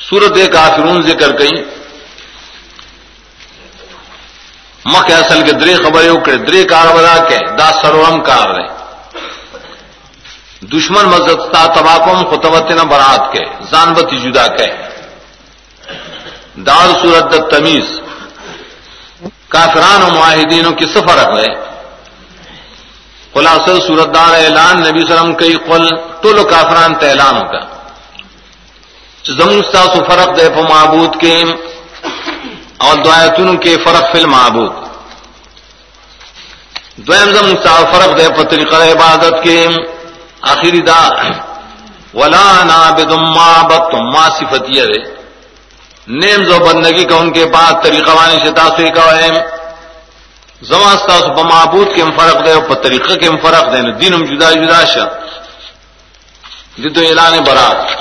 سورت کافرون ذکر گئی مکھ اصل کے درے خبریں اکڑے درے کار بدا کے دا سرورم کار رہے۔ دشمن مزد تا تباکم خطوت نہ برات کے زانبتی جدا کے دار صورت تمیز۔ کافران و معاہدینوں کی سفر رکھ گئے خلاصل صورت دار اعلان نبی سلم کئی قل تو کافران اعلان ہوگا زمستا سو فرق دے پا معبود کے اور دعایتن کے فرق فل معبود دویم زمستا فرق دے پا طریقہ عبادت کے آخری دا، ولا نابد ما بد ما صفتی ہے نیم زو بندگی کا ان کے بعد طریقہ وانی سے تاثر کا ہے زماستا سو معبود کے فرق دے پر طریقہ کے فرق دے دین جدا جدا شا. جدو اعلان برات.